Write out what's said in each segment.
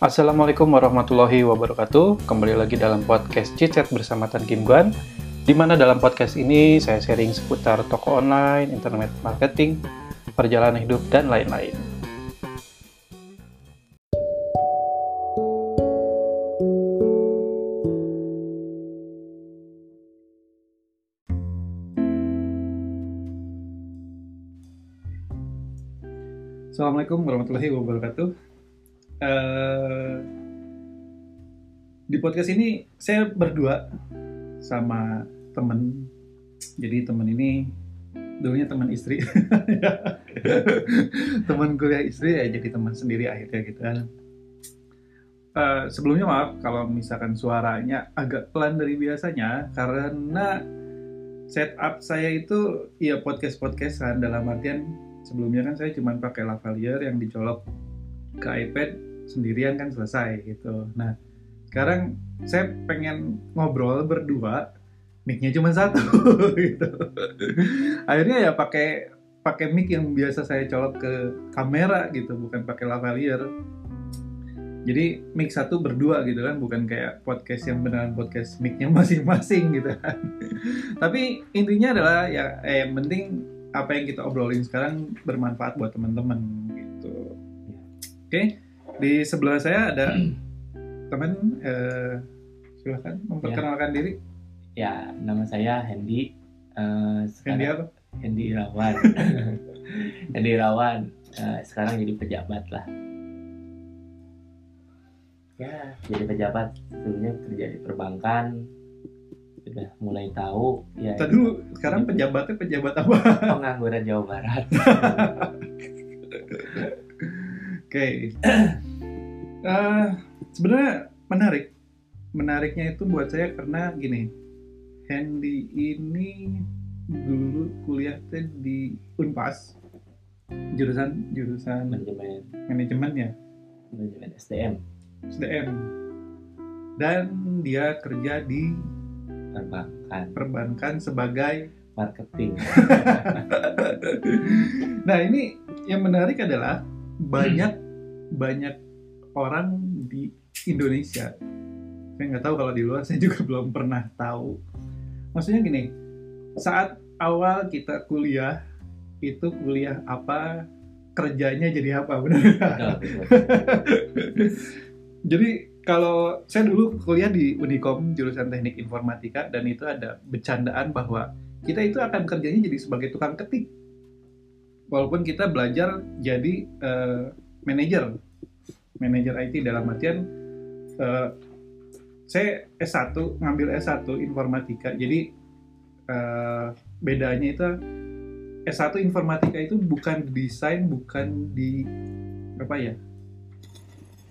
Assalamualaikum warahmatullahi wabarakatuh. Kembali lagi dalam podcast Cicet bersama Tan Kim Guan. Di mana dalam podcast ini saya sharing seputar toko online, internet marketing, perjalanan hidup, dan lain-lain. Assalamualaikum warahmatullahi wabarakatuh. Eh, di podcast ini saya berdua sama temen. Jadi temen ini dulunya teman istri, teman kuliah istri ya jadi teman sendiri akhirnya gitu kan. Eh, sebelumnya maaf kalau misalkan suaranya agak pelan dari biasanya karena setup saya itu ya podcast podcastan dalam artian sebelumnya kan saya cuma pakai lavalier yang dicolok ke iPad sendirian kan selesai gitu. Nah sekarang saya pengen ngobrol berdua, mic-nya cuma satu gitu. Akhirnya ya pakai pakai mic yang biasa saya colok ke kamera gitu, bukan pakai lavalier. Jadi mic satu berdua gitu kan, bukan kayak podcast yang beneran podcast mic-nya masing-masing gitu kan. Tapi intinya adalah ya eh, yang penting apa yang kita obrolin sekarang bermanfaat buat teman-teman gitu. Oke, di sebelah saya ada teman eh, silahkan memperkenalkan diri. Ya, nama saya Hendy. Eh, Hendy apa? Hendy Irawan. Hendy Irawan. Eh, sekarang jadi pejabat lah. Ya, jadi pejabat. Sebelumnya kerja di perbankan. Sudah mulai tahu. Ya, Tadi dulu sekarang pejabatnya pejabat apa? pengangguran Jawa Barat. Oke. Eh, sebenarnya menarik. Menariknya itu buat saya karena gini. Hendy ini dulu kuliah teh di Unpas. Jurusan jurusan manajemen, manajemen ya, manajemen SDM, SDM. Dan dia kerja di perbankan, perbankan sebagai marketing. nah ini yang menarik adalah banyak banyak orang di Indonesia. Saya nggak tahu kalau di luar saya juga belum pernah tahu. Maksudnya gini saat awal kita kuliah itu kuliah apa kerjanya jadi apa benar jadi kalau saya dulu kuliah di Unicom jurusan teknik informatika dan itu ada bercandaan bahwa kita itu akan kerjanya jadi sebagai tukang ketik. Walaupun kita belajar jadi eh, manajer manajer IT dalam artian eh, saya S1 ngambil S1 informatika. Jadi eh, bedanya itu S1 informatika itu bukan desain bukan di apa ya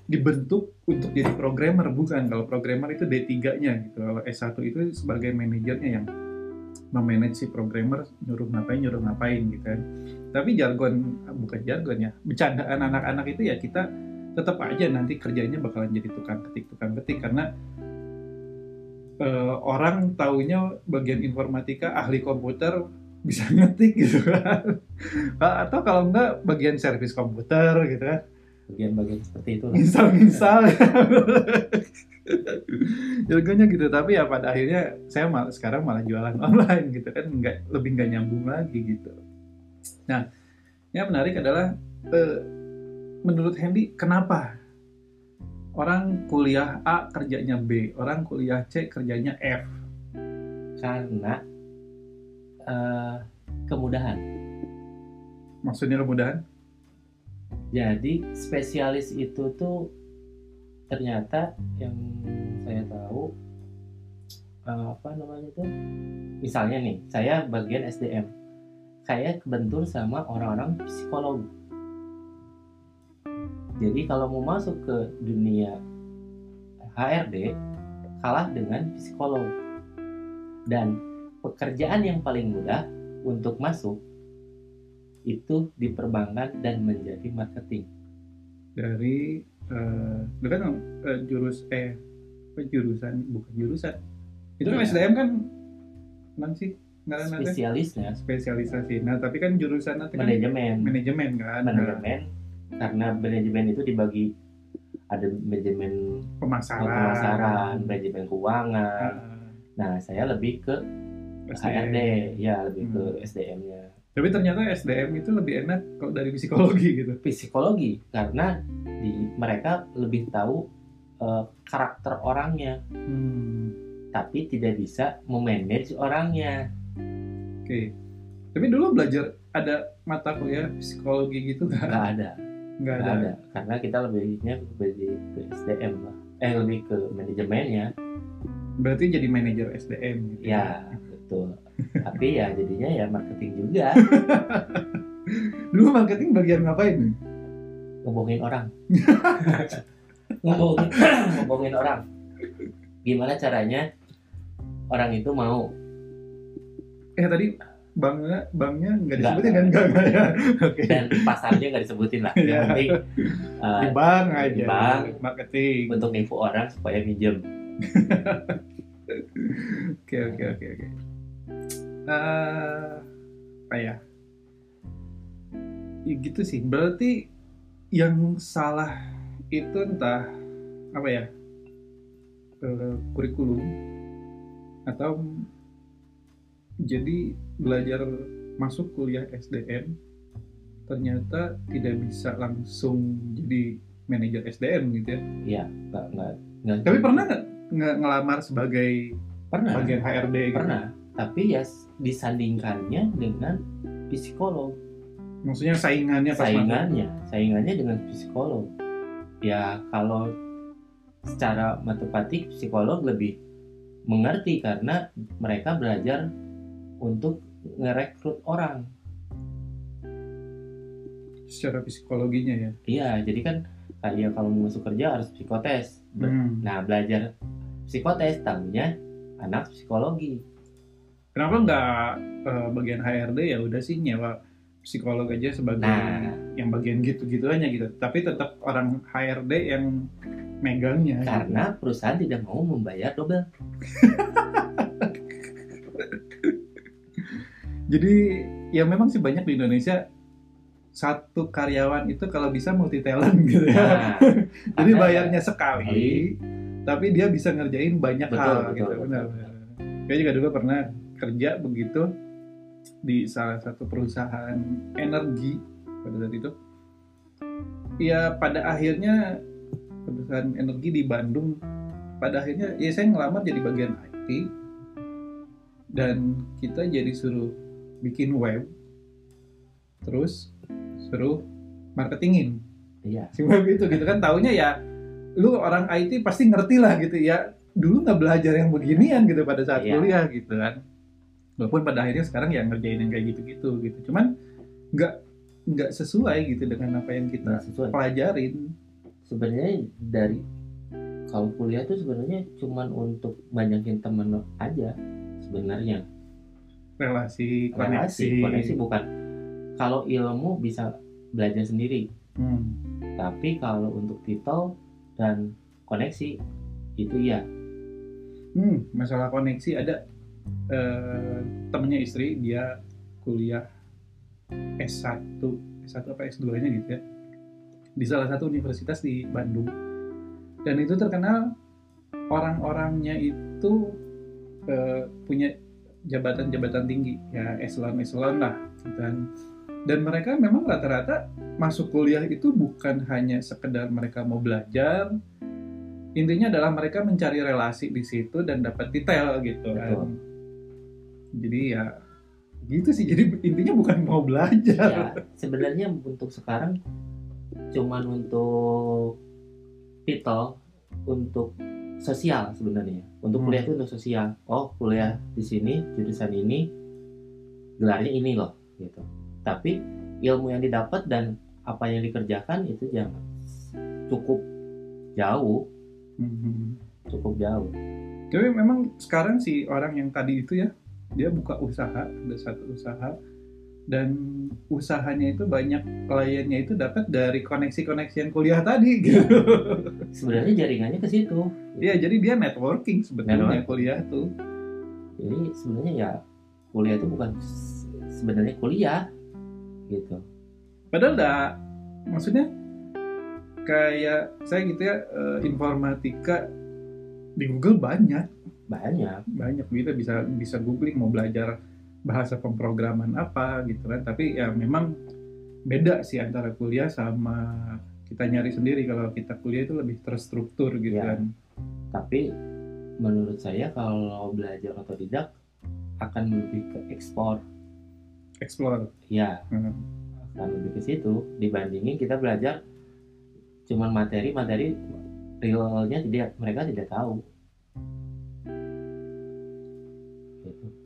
dibentuk untuk jadi programmer bukan. Kalau programmer itu D3-nya gitu. Kalau S1 itu sebagai manajernya yang memanage si programmer nyuruh ngapain nyuruh ngapain gitu kan. Tapi jargon bukan jargon ya bercandaan anak-anak itu ya kita tetap aja nanti kerjanya bakalan jadi tukang ketik tukang ketik. Karena eh, orang taunya bagian informatika ahli komputer bisa ngetik gitu kan. Atau kalau enggak bagian servis komputer gitu kan. Bagian-bagian seperti itu. misal-misal jargonnya gitu. Tapi ya pada akhirnya saya mal, sekarang malah jualan online gitu kan. Nggak lebih nggak nyambung lagi gitu. Nah yang menarik adalah eh, menurut Hendy kenapa? Orang kuliah A kerjanya B orang kuliah C kerjanya F. Karena eh, kemudahan. maksudnya kemudahan? Jadi spesialis itu tuh ternyata yang saya tahu eh, apa namanya tuh? Misalnya nih saya bagian SDM saya kebentur sama orang-orang psikolog jadi kalau mau masuk ke dunia HRD kalah dengan psikolog. Dan pekerjaan yang paling mudah untuk masuk itu di perbankan dan menjadi marketing. Dari lu kan eh, jurus eh jurusan? Bukan jurusan. Itu kan Iya. SDM kan? Mana sih? Spesialisnya. Spesialisasi. Nah tapi kan jurusan nanti kan manajemen. manajemen kan? Manajemen karena manajemen itu dibagi ada manajemen pemasaran, pemasaran, manajemen keuangan. Ah, Nah, saya lebih ke SDM. HRD, ya lebih ke Hmm. SDM-nya. Tapi ternyata SDM itu lebih enak kalau dari psikologi gitu. Psikologi karena di mereka lebih tahu eh, karakter orangnya, Hmm, tapi tidak bisa memanage orangnya. Oke. Tapi dulu belajar ada mata kuliah psikologi gitu nggak? Nggak ada, Nggak ada. ada. Karena kita lebihnya lebih ke SDM lah. Eh lebih ke manajemennya. Berarti jadi manajer SDM gitu. Ya, betul. Tapi ya jadinya ya marketing juga, Dulu marketing bagian ngapain? nih? ngebohongin orang. ngebohongin, ngebohongin orang. Gimana caranya orang itu mau Eh tadi banknya banknya nggak disebutin kan? Nggak, nggak ya. Oke. dan pasarnya nggak disebutin lah. Iya. Yang penting uh, Di bank aja. di bank. Marketing. untuk nipu orang supaya minjem. Oke oke oke oke. Eh, apa ya? Ya gitu sih. Berarti yang salah itu entah apa ya? eh, kurikulum atau jadi belajar masuk kuliah SDM ternyata tidak bisa langsung jadi manajer SDM gitu ya. Iya, nggak nggak. Tapi pernah nggak ngelamar sebagai pernah bagian HRD gitu? pernah. Tapi ya disandingkannya dengan psikolog. Maksudnya saingannya pas saingannya saingannya dengan psikolog ya kalau secara matematik psikolog lebih mengerti karena mereka belajar untuk ngerekrut orang secara psikologinya ya. iya jadi kan kayak kalau mau masuk kerja harus psikotes Hmm. nah belajar psikotes tahunya anak psikologi Kenapa nggak eh, bagian HRD ya udah sih nyewa psikolog aja sebagai nah yang bagian gitu-gitu aja gitu. Tapi tetap orang HRD yang megangnya. gitu. karena perusahaan tidak mau membayar double Jadi ya memang sih banyak di Indonesia satu karyawan itu kalau bisa multi talent gitu ya. nah, Jadi bayarnya sekali, tapi dia bisa ngerjain banyak Betul, hal betul, gitu. betul. Benar. Saya juga dulu pernah kerja begitu di salah satu perusahaan energi pada saat itu. Ya pada akhirnya perusahaan energi di Bandung pada akhirnya ya saya ngelamar jadi bagian IT dan kita jadi suruh bikin web terus suruh marketingin. Iya. Si web itu gitu kan taunya ya lu orang IT pasti ngerti lah gitu ya. Dulu nggak belajar yang beginian gitu pada saat Iya. kuliah gitu kan. Walaupun pada akhirnya sekarang ya ngerjain yang kayak gitu-gitu gitu. Cuman nggak nggak sesuai gitu dengan apa yang kita sesuai. pelajarin. Sebenarnya dari kalau kuliah tuh sebenarnya cuman untuk banyakin temen aja sebenarnya relasi koneksi, relasi koneksi. bukan. Kalau ilmu bisa belajar sendiri. Hmm. tapi kalau untuk titel dan koneksi itu ya Hmm, masalah koneksi ada eh, temennya istri dia kuliah S1 S1 apa S2 nya gitu ya. Di salah satu universitas di Bandung. Dan itu terkenal orang-orangnya itu eh, punya jabatan-jabatan tinggi. Ya eselon-eselon lah dan dan mereka memang rata-rata masuk kuliah itu bukan hanya sekedar mereka mau belajar. Intinya adalah mereka mencari relasi di situ dan dapat detail gitu kan. Betul. jadi ya gitu sih. Jadi intinya bukan mau belajar. Ya sebenarnya untuk sekarang cuman untuk titel untuk sosial sebenarnya. Untuk Hmm. kuliah itu untuk sosial. Oh kuliah di sini jurusan ini gelarnya ini loh gitu. Tapi ilmu yang didapat dan apa yang dikerjakan itu jangan cukup jauh. Mhm. cukup jauh. Tapi memang sekarang si orang yang tadi itu ya, dia buka usaha, ada satu usaha, dan usahanya itu banyak kliennya itu dapat dari koneksi-koneksi yang kuliah tadi gitu. sebenarnya jaringannya ke situ Iya, jadi dia networking sebetulnya Networking. kuliah tuh. jadi sebenarnya ya kuliah itu bukan sebenarnya kuliah gitu Padahal dah, maksudnya kayak saya gitu ya eh, informatika di Google banyak banyak banyak kita bisa bisa googling mau belajar bahasa pemrograman apa gitu kan. Tapi ya memang beda sih antara kuliah sama kita nyari sendiri. Kalau kita kuliah itu lebih terstruktur gitu Ya. kan. Tapi menurut saya kalau belajar otodidak akan lebih ke ekspor explore. Ya Hmm. akan lebih ke situ dibandingin kita belajar cuman materi-materi realnya tidak mereka tidak tahu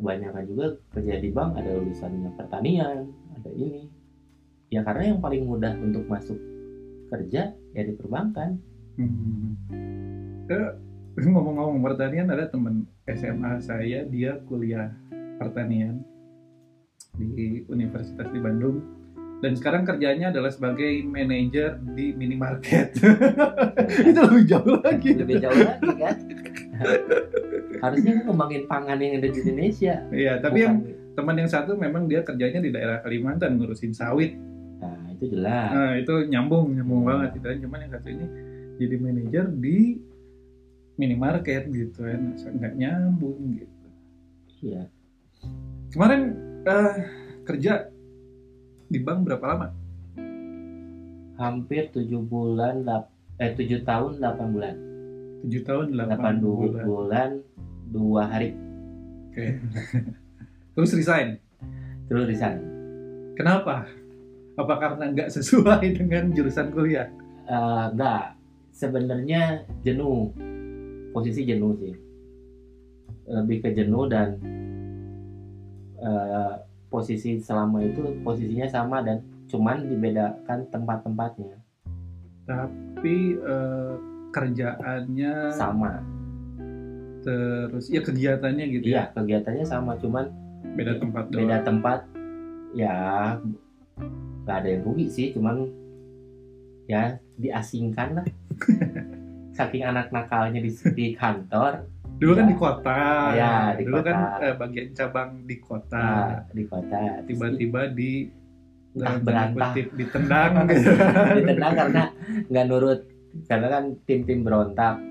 kebanyakan juga kerja di bank ada lulusannya pertanian ada ini. Ya karena yang paling mudah untuk masuk kerja ya di perbankan. Hmm. Eh, ngomong-ngomong pertanian ada teman SMA saya dia kuliah pertanian di Universitas di Bandung. Dan sekarang kerjanya adalah sebagai manajer di minimarket. Itu lebih jauh lagi. Lebih jauh lagi kan harusnya kan ngembangin pangan yang ada di Indonesia. Iya tapi yang Bukan- teman yang satu memang dia kerjanya di daerah Kalimantan ngurusin sawit. Nah itu jelas. Nah itu nyambung nyambung banget. Gitu kan cuman yang satu ini jadi manajer di minimarket gitu kan. Nggak nyambung gitu. Iya. Kemarin eh, kerja di bank berapa lama? hampir tujuh bulan eh tujuh tahun 8 bulan. 7 tahun 8, 8 du- bulan. bulan dua hari Oke. Terus resign. terus resign Kenapa? Apa karena nggak sesuai dengan jurusan kuliah? Enggak sebenarnya jenuh posisi jenuh sih lebih ke jenuh dan eh, posisi selama itu posisinya sama dan cuman dibedakan tempat-tempatnya Tapi eh, kerjaannya sama terus ya kegiatannya gitu iya kegiatannya sama cuman ya. Beda tempat doang. beda tempat ya nggak ada yang rugi sih cuman ya diasingkan lah saking anak nakalnya di, di kantor Dulu kan Iya. di kota. Iya, di Dulu kan kota. eh, bagian cabang di kota. nah, di kota Tiba-tiba di Entah tanda berantah. kutip, ditendang ditendang karena nggak nurut karena kan tim-tim berontak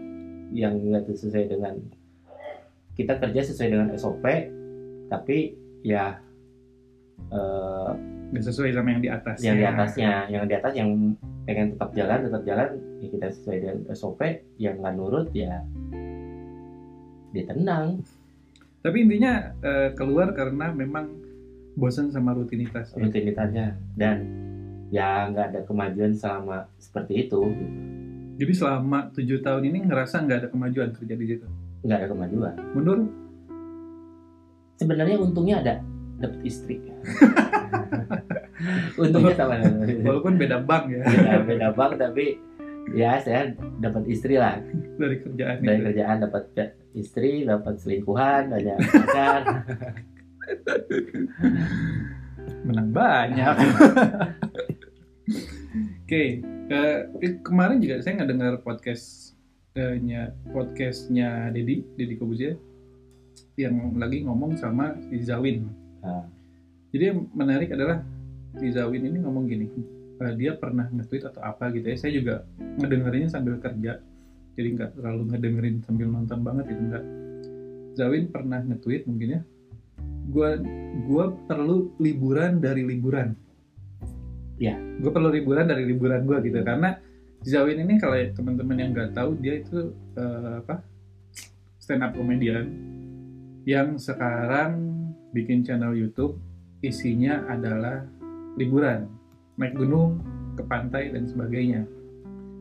yang nggak sesuai dengan kita kerja sesuai dengan SOP tapi ya eh, Nggak sesuai sama yang di atas. yang di atasnya yang di atas yang pengen tetap jalan tetap jalan ya kita sesuai dengan SOP yang nggak nurut ya ditendang Tapi intinya eh, keluar karena memang bosan sama rutinitas. rutinitasnya dan ya nggak ada kemajuan selama seperti itu. Jadi selama tujuh tahun ini ngerasa nggak ada kemajuan kerja di situ. Nggak ada kemajuan Mundur? sebenarnya untungnya ada dapat istri untungnya sama Walaupun beda bank ya beda beda bank tapi ya saya dapat istri lah dari kerjaan dari itu. kerjaan dapat istri dapat selingkuhan banyak pacar Menang banyak. Oke, ke- ke- kemarin juga saya nggak dengar podcast eh, nya podcastnya Dedi Dedi Kobuzia yang lagi ngomong sama si Zawin. Nah. Jadi yang menarik adalah si Zawin ini ngomong gini, eh, dia pernah nge-tweet atau apa gitu ya. Saya juga ngedengerinnya sambil kerja, jadi nggak terlalu ngedengerin sambil nonton banget gitu nggak. Zawin pernah nge-tweet mungkin ya, gua gua perlu liburan dari liburan. Ya. Gue perlu liburan dari liburan gua gitu karena Zawin ini kalau teman-teman yang nggak tahu dia itu eh, apa stand up comedian yang sekarang bikin channel YouTube isinya adalah liburan naik gunung ke pantai dan sebagainya.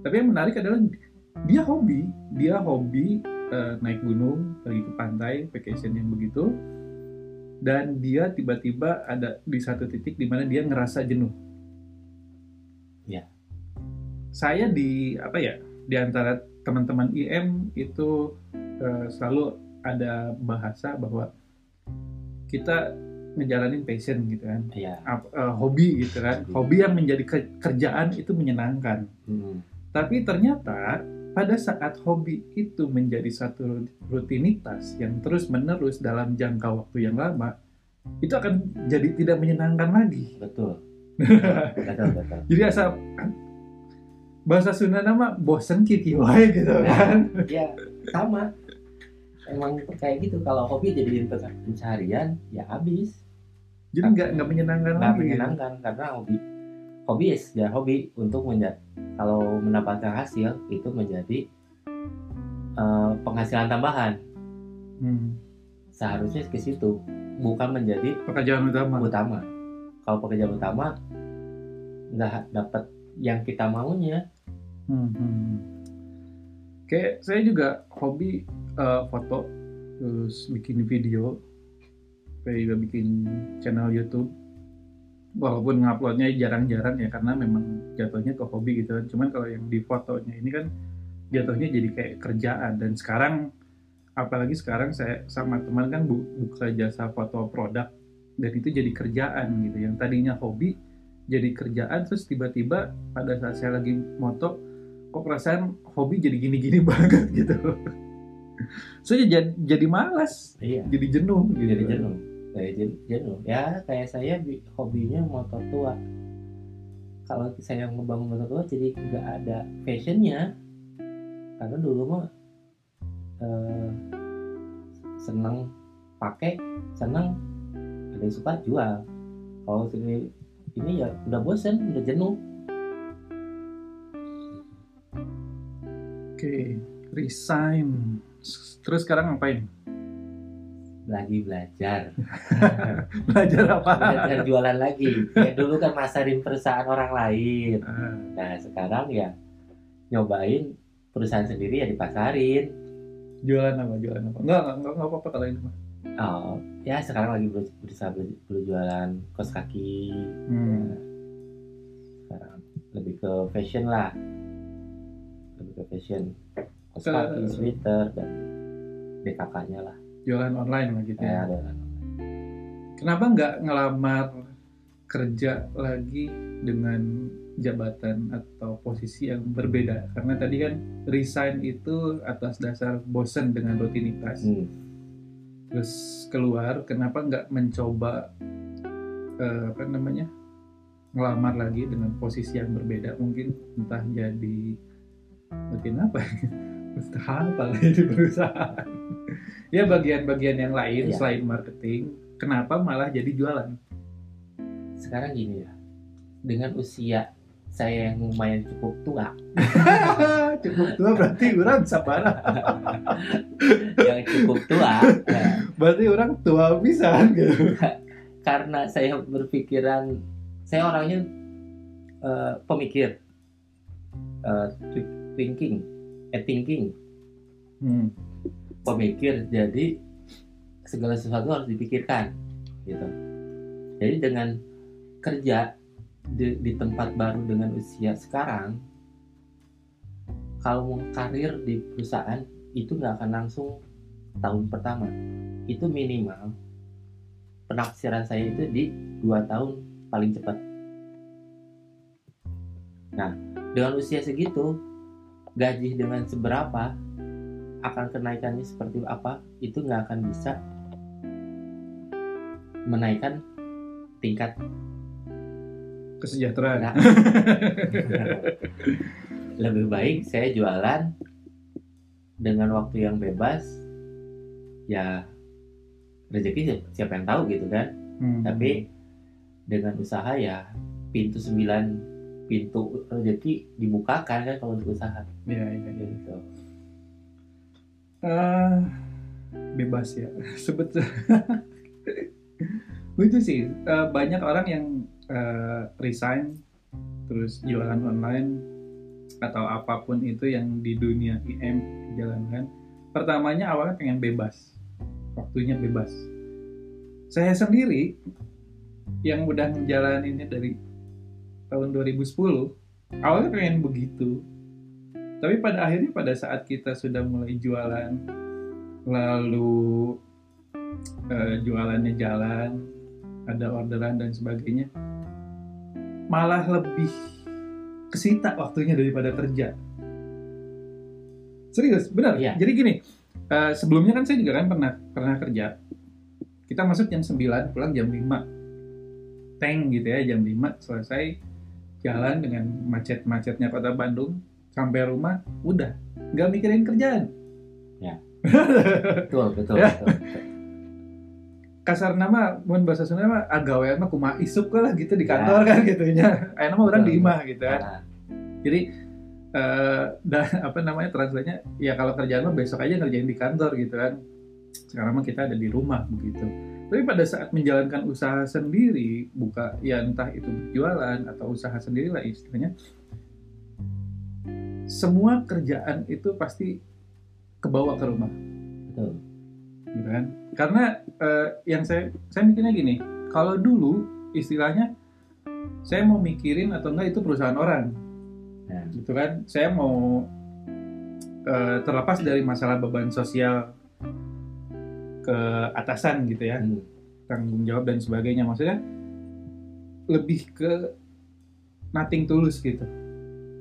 Tapi yang menarik adalah dia hobi, dia hobi eh, naik gunung pergi ke pantai vacation yang begitu dan dia tiba-tiba ada di satu titik di mana dia ngerasa jenuh. Ya. Saya di apa ya di antara teman-teman IM itu eh, selalu ada bahasa bahwa kita ngejalanin passion gitu kan, eh, hobi gitu kan, Hobi. hobi yang menjadi ke- kerjaan itu menyenangkan. Hmm. Tapi ternyata pada saat hobi itu menjadi satu rutinitas yang terus-menerus dalam jangka waktu yang lama, itu akan jadi tidak menyenangkan lagi. betul betul betul Jadi asal bahasa Sunda nama bosen kiki wae gitu kan. ya sama. Emang kayak gitu kalau hobi jadiin pe- pencarian ya habis. Jadi nggak nggak menyenangkan nggak lagi gitu. menyenangkan karena hobi hobi ya hobi untuk menjadi kalau mendapatkan hasil itu menjadi eh, penghasilan tambahan. Hmm. seharusnya ke situ bukan menjadi pekerjaan utama. utama. Kalau pekerjaan utama nggak dapat yang kita maunya Hmm, hmm. Kayak saya juga hobi eh, foto, terus bikin video, saya juga bikin channel YouTube. Walaupun nguploadnya jarang-jarang ya karena memang jatuhnya ke hobi gitu. Cuman kalau yang di fotonya ini kan jatuhnya jadi kayak kerjaan dan sekarang apalagi sekarang saya sama teman kan bu- buka jasa foto produk dan itu jadi kerjaan gitu. Yang tadinya hobi jadi kerjaan terus tiba-tiba pada saat saya lagi moto kok perasaan hobi jadi gini-gini banget gitu. Saya jadi, jadi malas, iya. jadi jenuh gitu. jadi jenuh kayak jen- jenuh. Ya kayak saya bi- hobinya motor tua. Kalau saya ngebangun motor tua jadi nggak ada fashionnya. Karena dulu mah eh, seneng pakai seneng ada yang suka jual. Kalau ini ya udah bosen udah jenuh Oke, resign. Terus sekarang ngapain? lagi belajar Belajar apa? belajar jualan lagi ya dulu kan masarin perusahaan orang lain Ah, Nah sekarang ya nyobain perusahaan sendiri ya dipasarin. jualan apa? Jualan apa? Enggak, enggak, enggak, apa-apa kalau itu mah. Oh ya sekarang lagi ber- berusaha ber- berjualan kos kaki. Hmm. Sekarang lebih ke fashion lah, lebih ke fashion kos Ke- kaki, sweater dan BKK-nya lah. Jualan online lah gitu Ya, ya. ada. Kenapa nggak ngelamar kerja lagi dengan jabatan atau posisi yang berbeda? Karena tadi kan resign itu atas dasar bosen dengan rutinitas. Hmm. Terus keluar kenapa nggak mencoba eh, apa namanya ngelamar lagi dengan posisi yang berbeda? Mungkin entah jadi mungkin apa entah apa lagi di perusahaan? Ya bagian-bagian yang lain Iya. selain marketing. Kenapa malah jadi jualan? Sekarang gini ya, dengan usia saya yang lumayan cukup tua, cukup tua berarti orang sabar yang cukup tua, ya, berarti orang tua bisa gitu. Karena saya berpikiran saya orangnya eh, pemikir. Thi- thinking eh thinking. Hmm. pemikir jadi segala sesuatu harus dipikirkan gitu. Jadi dengan kerja di, di tempat baru dengan usia sekarang kalau mau karir di perusahaan itu nggak akan langsung tahun pertama. Itu minimal penaksiran saya itu di dua tahun paling cepat. Nah dengan usia segitu gaji dengan seberapa akan kenaikannya seperti apa itu nggak akan bisa menaikkan tingkat kesejahteraan. Nah, lebih baik saya jualan dengan waktu yang bebas ya rezeki si- siapa yang tahu gitu kan. Hmm. tapi dengan usaha ya pintu sembilan pintu rezeki dibukakan kan kalau untuk usaha. Ya, ya, ya. gitu. Eh, bebas ya. Sebetulnya lucu sih. Eh, banyak orang yang eh, resign terus jualan online atau apa pun itu yang di dunia IM dijalankan. Pertamanya awalnya pengen bebas. Waktunya bebas. Saya sendiri yang udah menjalaninnya dari tahun 2010 awalnya pengen begitu. Tapi pada akhirnya pada saat kita sudah mulai jualan lalu eh, jualannya jalan ada orderan dan sebagainya malah lebih kesita waktunya daripada kerja. Serius? Benar? Iya. jadi gini eh, sebelumnya kan saya juga kan pernah pernah kerja. Kita masuk jam 9 pulang jam 5 tank gitu ya jam 5 selesai jalan dengan macet-macetnya kota Bandung sampai rumah udah. Nggak mikirin kerjaan. Betul betul, Ya. betul. Kasar nama mun bahasa Sunda mah agawean mah kumaha isuk lah gitu di Ya. kantor kan gitu nya. Aya mah orang di imah gitu kan Nah, jadi eh dan apa namanya translate-nya ya kalau kerjaan mah besok aja ngerjain di kantor gitu kan. Sekarang mah kita ada di rumah begitu. Tapi pada saat menjalankan usaha sendiri buka ya entah itu berjualan atau usaha sendiri lah istilahnya semua kerjaan itu pasti kebawa ke rumah. Betul gitu kan. Karena eh, yang saya saya mikirnya gini kalau dulu istilahnya saya mau mikirin atau enggak itu perusahaan orang. Nah. gitu kan. Saya mau eh, terlepas dari masalah beban sosial ke atasan gitu ya. Hmm, tanggung jawab dan sebagainya. Maksudnya lebih ke nothing tulus gitu.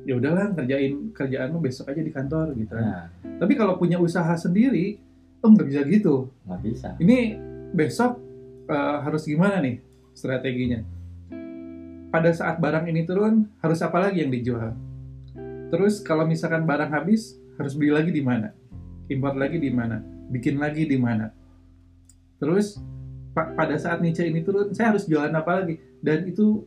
Ya udahlah kerjain kerjaanmu besok aja di kantor gitu kan. Nah tapi kalau punya usaha sendiri oh nggak bisa gitu nggak bisa ini besok eh, harus gimana nih strateginya? Pada saat barang ini turun, harus apa lagi yang dijual? Terus kalau misalkan barang habis, harus beli lagi di mana? Impor lagi di mana? Bikin lagi di mana? Terus pa- pada saat Niche ini turun, saya harus jualan apa lagi? Dan itu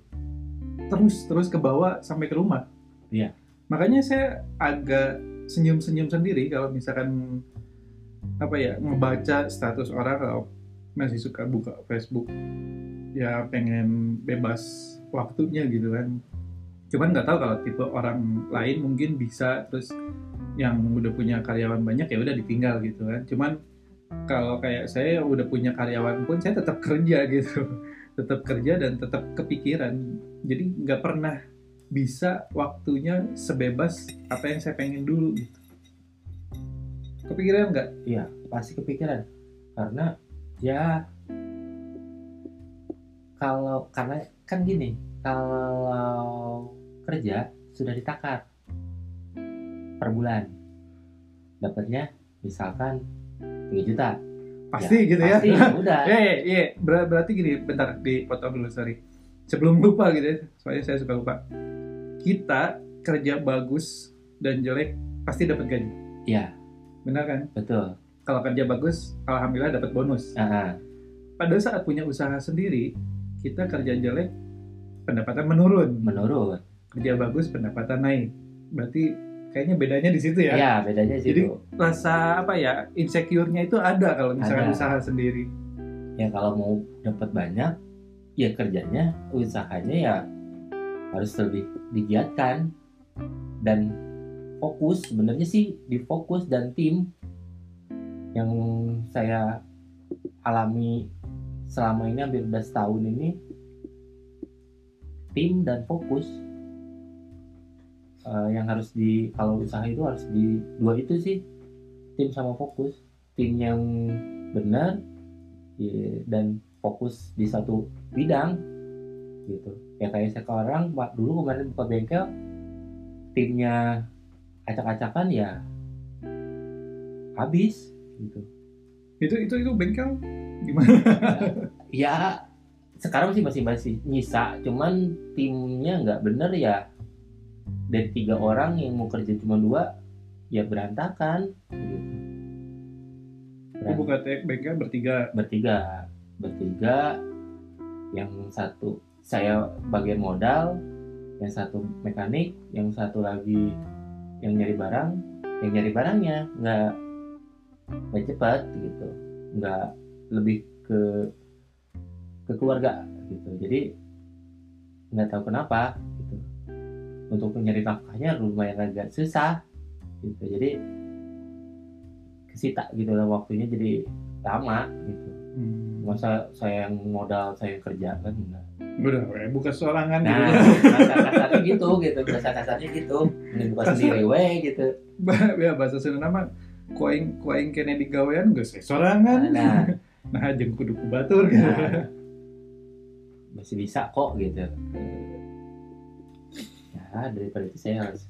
terus terus ke bawah sampai ke rumah. Iya. Makanya saya agak senyum-senyum sendiri kalau misalkan apa ya ngebaca status orang kalau masih suka buka Facebook. Ya pengen bebas waktunya gitu kan. Cuman nggak tahu kalau tipe orang lain mungkin bisa terus yang udah punya karyawan banyak ya udah ditinggal gitu kan. Cuman kalau kayak saya yang udah punya karyawan pun saya tetap kerja gitu. Tetap kerja dan tetap kepikiran. Jadi nggak pernah bisa waktunya sebebas apa yang saya pengen dulu gitu kepikiran nggak iya pasti kepikiran karena ya kalau karena kan gini kalau kerja sudah ditakar per bulan dapatnya misalkan 3 juta pasti gitu ya pasti udah Ya, ya, ya. Ber- berarti gini, bentar, dipotong dulu, sorry. Sebelum lupa gitu ya, soalnya saya suka lupa. Kita kerja bagus dan jelek, pasti dapat gaji. Iya. Benar kan? betul Kalau kerja bagus, alhamdulillah dapat bonus. Ah, Pada saat punya usaha sendiri, kita kerja jelek, pendapatan menurun. menurun Kerja bagus, pendapatan naik. Berarti kayaknya bedanya di situ ya. ya bedanya sih Jadi itu rasa apa ya, insecure-nya itu ada kalau misalkan Ada. usaha sendiri. ya kalau mau dapat banyak ya kerjanya usahanya ya harus lebih digiatkan dan fokus sebenarnya sih di fokus dan tim yang saya alami selama ini hampir udah setahun ini tim dan fokus. Eh, yang harus di kalau usaha itu harus di dua itu sih tim sama fokus. Tim yang benar ya, dan fokus di satu bidang gitu. Ya kayak sekarang dulu kemarin buka bengkel timnya acak-acakan ya habis gitu Itu itu itu bengkel gimana? ya sekarang sih masih masih nyisa cuman timnya nggak bener ya dari tiga orang yang mau kerja cuma dua ya berantakan gitu. Itu buka tek bengkel bertiga. bertiga bertiga yang satu saya bagian modal yang satu mekanik yang satu lagi yang nyari barang yang nyari barangnya. Nggak nggak cepat gitu. Nggak lebih ke ke keluarga gitu. Jadi nggak tahu kenapa gitu. Untuk mencari nafkahnya lumayan agak susah gitu. Jadi kesita gitu lah waktunya jadi lama gitu. Hmm. masa saya yang modal saya yang kerja kan enggak Udah, we, buka sorangan nah gitu. kasar kasarnya gitu gitu. Bahasa kasarnya gitu. Ini bukan sendiri we gitu. Ya bahasa Sunda mah kuaing kuaing kene digawean geus sorangan. nah, Nah, jeung kudu ku batur gitu. nah. Masih bisa kok gitu. Ya daripada itu saya harus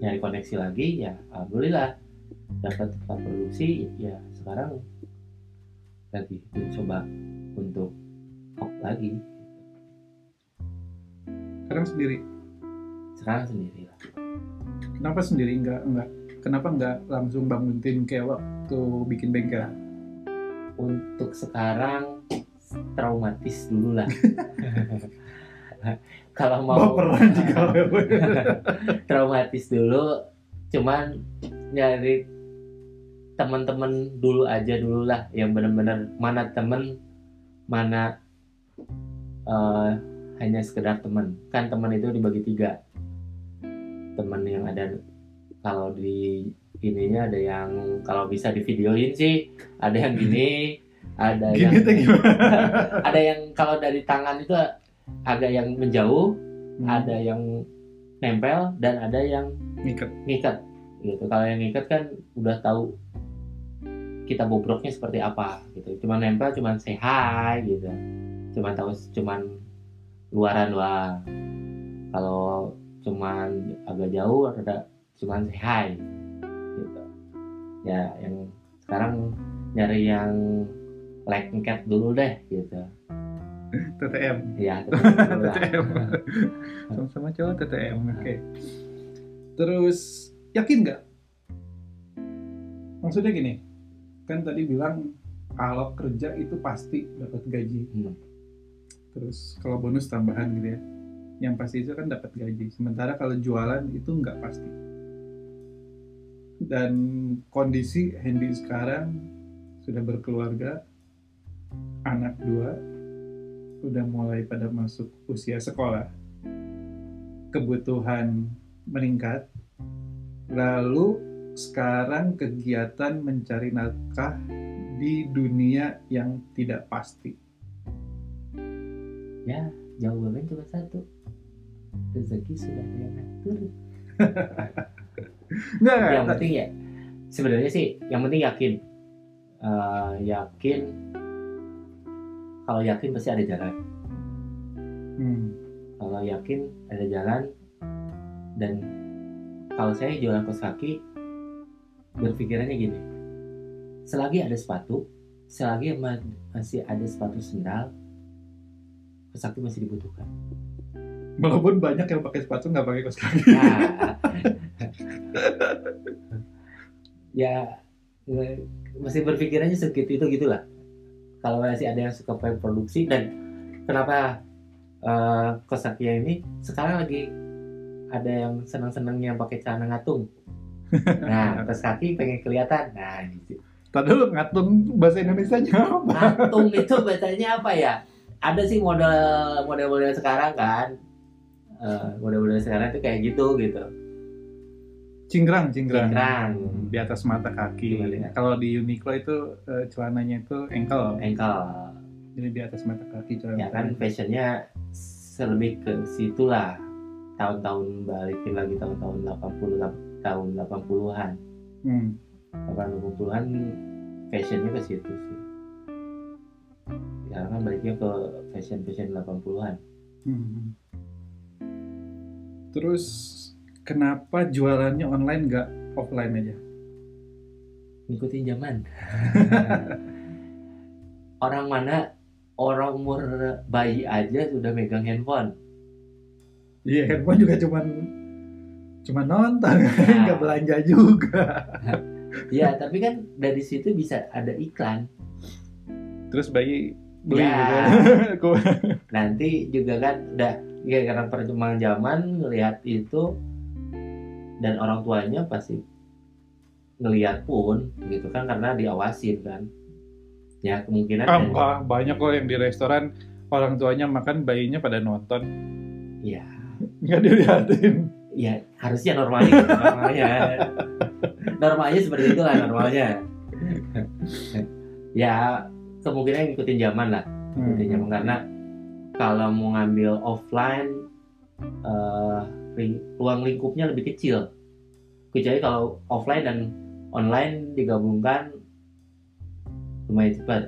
nyari koneksi lagi ya alhamdulillah. Dapat tempat produksi ya sekarang lagi mencoba untuk off lagi Sekarang sendiri. sekarang sendiri lah Kenapa sendiri nggak nggak? Kenapa nggak langsung bangun tim kayak waktu bikin bengkel? untuk sekarang traumatis dulu lah kalau mau Baperan traumatis dulu cuman nyari teman-teman dulu aja dulu lah yang benar-benar mana temen mana eh, hanya sekedar teman. Kan teman itu dibagi tiga. Teman yang ada kalau di ininya ada yang kalau bisa di videoin sih ada yang gini ada yang Gini gimana? ada yang kalau dari tangan itu agak yang menjauh Hmm, ada yang nempel dan ada yang Ngikat. ngikat. Gitu. Kalau yang ngikat kan udah tahu kita bobroknya seperti apa gitu. Cuman nempel cuman say hi gitu cuman tahu cuman luaran doang kalau cuman agak jauh ada cuman say hi gitu ya yang sekarang nyari yang like cat dulu deh gitu TTM. ya. TTM. Sama-sama cowok TTM. Oke. Terus yakin nggak? Maksudnya gini, kan tadi bilang kalau kerja itu pasti dapat gaji. Hmm. Terus kalau bonus tambahan gitu ya, yang pasti itu kan dapat gaji. Sementara kalau jualan itu nggak pasti. Dan kondisi Hendy sekarang sudah berkeluarga, anak dua, udah mulai pada masuk usia sekolah, kebutuhan meningkat, lalu sekarang kegiatan mencari nafkah di dunia yang tidak pasti. Ya jawabannya cuma satu. Rezeki sudah ada yang ngatur. Nggak, yang penting ya sebenarnya sih yang penting yakin. Eh, yakin. Kalau yakin pasti ada jalan. Hmm. kalau yakin ada jalan dan kalau saya jualan kos kaki berpikirannya gini. Selagi ada sepatu selagi ma- masih ada sepatu sendal kaki masih dibutuhkan Walaupun banyak yang pakai sepatu nggak pakai kaos kaki. Nah, ya nge- masih berpikirannya segitu itu gitulah. Kalau masih ada yang suka pengen produksi dan kenapa eh Kosakia ini sekarang lagi ada yang senang-senangnya pakai celana ngatung. Nah, kos kaki pengen kelihatan. Nah, gitu. Tadi dulu ngatung bahasa Indonesia-nya apa? Ngatung itu bacanya apa ya? Ada sih model model-model sekarang kan. Eh, model-model sekarang itu kayak gitu gitu. Cingkrang, cingkrang. Cingkrang. Di atas mata kaki. Ya? Kalau di Uniqlo itu eh, celananya itu ankle. Engkel. Jadi di atas mata kaki celana. ya kan fashionnya lebih ke situ lah tahun-tahun balikin lagi tahun-tahun 80 lap- tahun 80-an Hmm. 80-an fashionnya ke situ sih ya kan baliknya ke fashion fashion 80-an Hmm. Terus kenapa jualannya online nggak offline aja? ngikutin zaman orang mana orang umur bayi aja sudah megang handphone Iya, handphone juga cuman cuman nonton, Nah. nggak belanja juga. ya tapi kan dari situ bisa ada iklan Terus bayi beli Ya. gitu. nanti juga kan udah ya karena perkembangan zaman ngelihat itu dan orang tuanya pasti ngelihat pun gitu kan karena diawasin kan ya kemungkinan Ah, dari- enggak, banyak kok yang di restoran orang tuanya makan bayinya pada nonton. ya Nggak dilihatin. ya harusnya normalnya gitu, normalnya normalnya seperti itulah normalnya ya kemungkinan ngikutin zaman lah ngikutin zaman. Karena kalau mau ngambil offline eh, ring- ruang lingkupnya lebih kecil. Kecuali kalau offline dan online digabungkan lumayan cepat.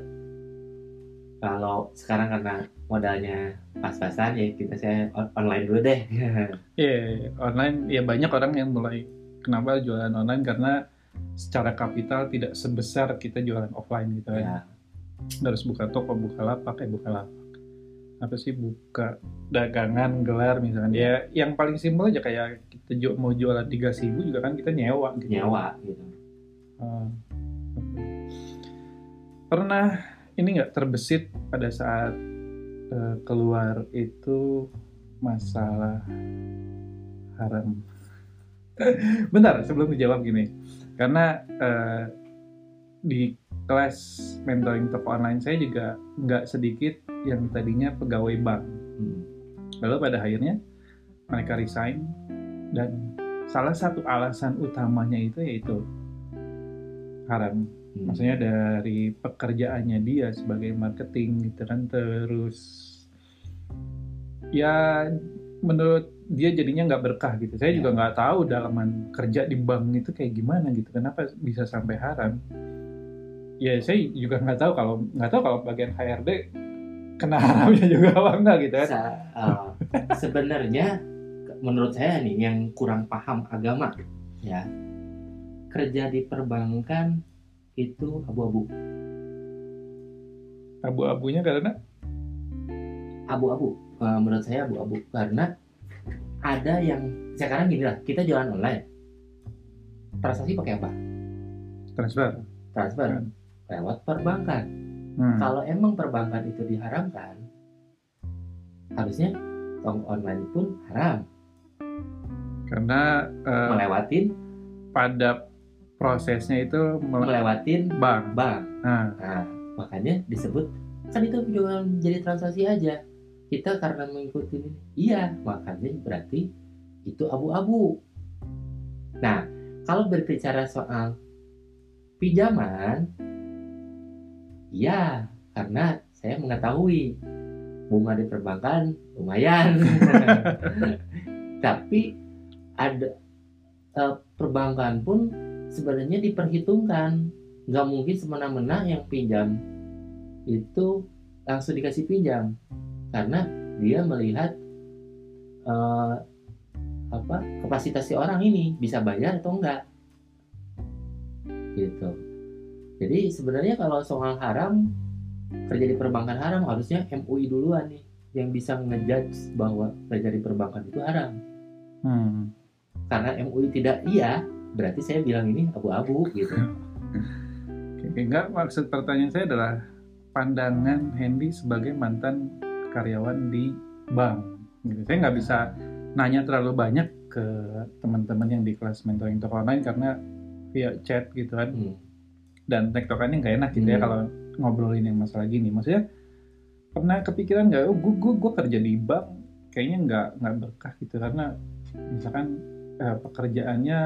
Kalau sekarang karena modalnya pas-pasan ya kita saya on- online dulu deh. Iya, online ya banyak orang yang mulai kenapa jualan online karena secara kapital tidak sebesar kita jualan offline gitu kan. ya Harus buka toko, buka lapak, eh buka lapak. apa sih buka dagangan gelar misalkan ya yang paling simpel aja kayak kita mau jualan tiga ribu juga kan kita nyewa gitu. nyawa gitu Ah. pernah ini nggak terbesit pada saat eh, keluar itu masalah haram bentar sebelum dijawab gini karena eh, di kelas mentoring toko online saya juga nggak sedikit yang tadinya pegawai bank Hmm. lalu pada akhirnya mereka resign dan salah satu alasan utamanya itu yaitu haram Hmm. maksudnya dari pekerjaannya dia sebagai marketing gitu kan terus ya menurut dia jadinya nggak berkah gitu saya Ya. juga nggak tahu dalaman kerja di bank itu kayak gimana gitu kenapa bisa sampai haram ya saya juga nggak tahu kalau nggak tahu kalau bagian HRD kena haramnya juga apa enggak gitu kan. Sa- uh, sebenarnya menurut saya nih yang kurang paham agama ya kerja di perbankan itu abu-abu. Abu-abunya karena? Abu-abu. Uh, menurut saya abu-abu. Karena ada yang sekarang gini lah kita jualan online. Transaksi pakai apa? Transfer. Transfer. Hmm. Lewat perbankan Hmm. kalau emang perbankan itu diharamkan harusnya tong online pun haram karena eh, melewatin pada prosesnya itu mele- melewatin bank bank nah Nah, makanya disebut kan itu cuma jadi transaksi aja. Kita karena mengikuti ini, iya, makanya berarti itu abu-abu. Nah, kalau berbicara soal pinjaman, iya, karena saya mengetahui bunga di perbankan lumayan. Tapi ada eh, perbankan pun sebenarnya diperhitungkan. Nggak mungkin semena-mena yang pinjam itu langsung dikasih pinjam. Karena dia melihat eh, apa kapasitas si orang ini bisa bayar atau enggak gitu jadi sebenarnya kalau soal haram kerja di perbankan haram harusnya MUI duluan nih yang bisa ngejudge bahwa kerja di perbankan itu haram hmm. karena MUI tidak iya berarti saya bilang ini abu-abu gitu Oke, enggak maksud pertanyaan saya adalah pandangan Hendy sebagai mantan karyawan di bank. Gitu. Saya nggak bisa nanya terlalu banyak ke teman-teman yang di kelas mentoring toko online karena via chat gitu kan Hmm. Dan tektokannya nggak enak gitu ya Hmm. kalau ngobrolin yang masalah gini. Maksudnya pernah kepikiran nggak? Oh, gue gue gue kerja di bank kayaknya nggak nggak berkah gitu karena misalkan eh, pekerjaannya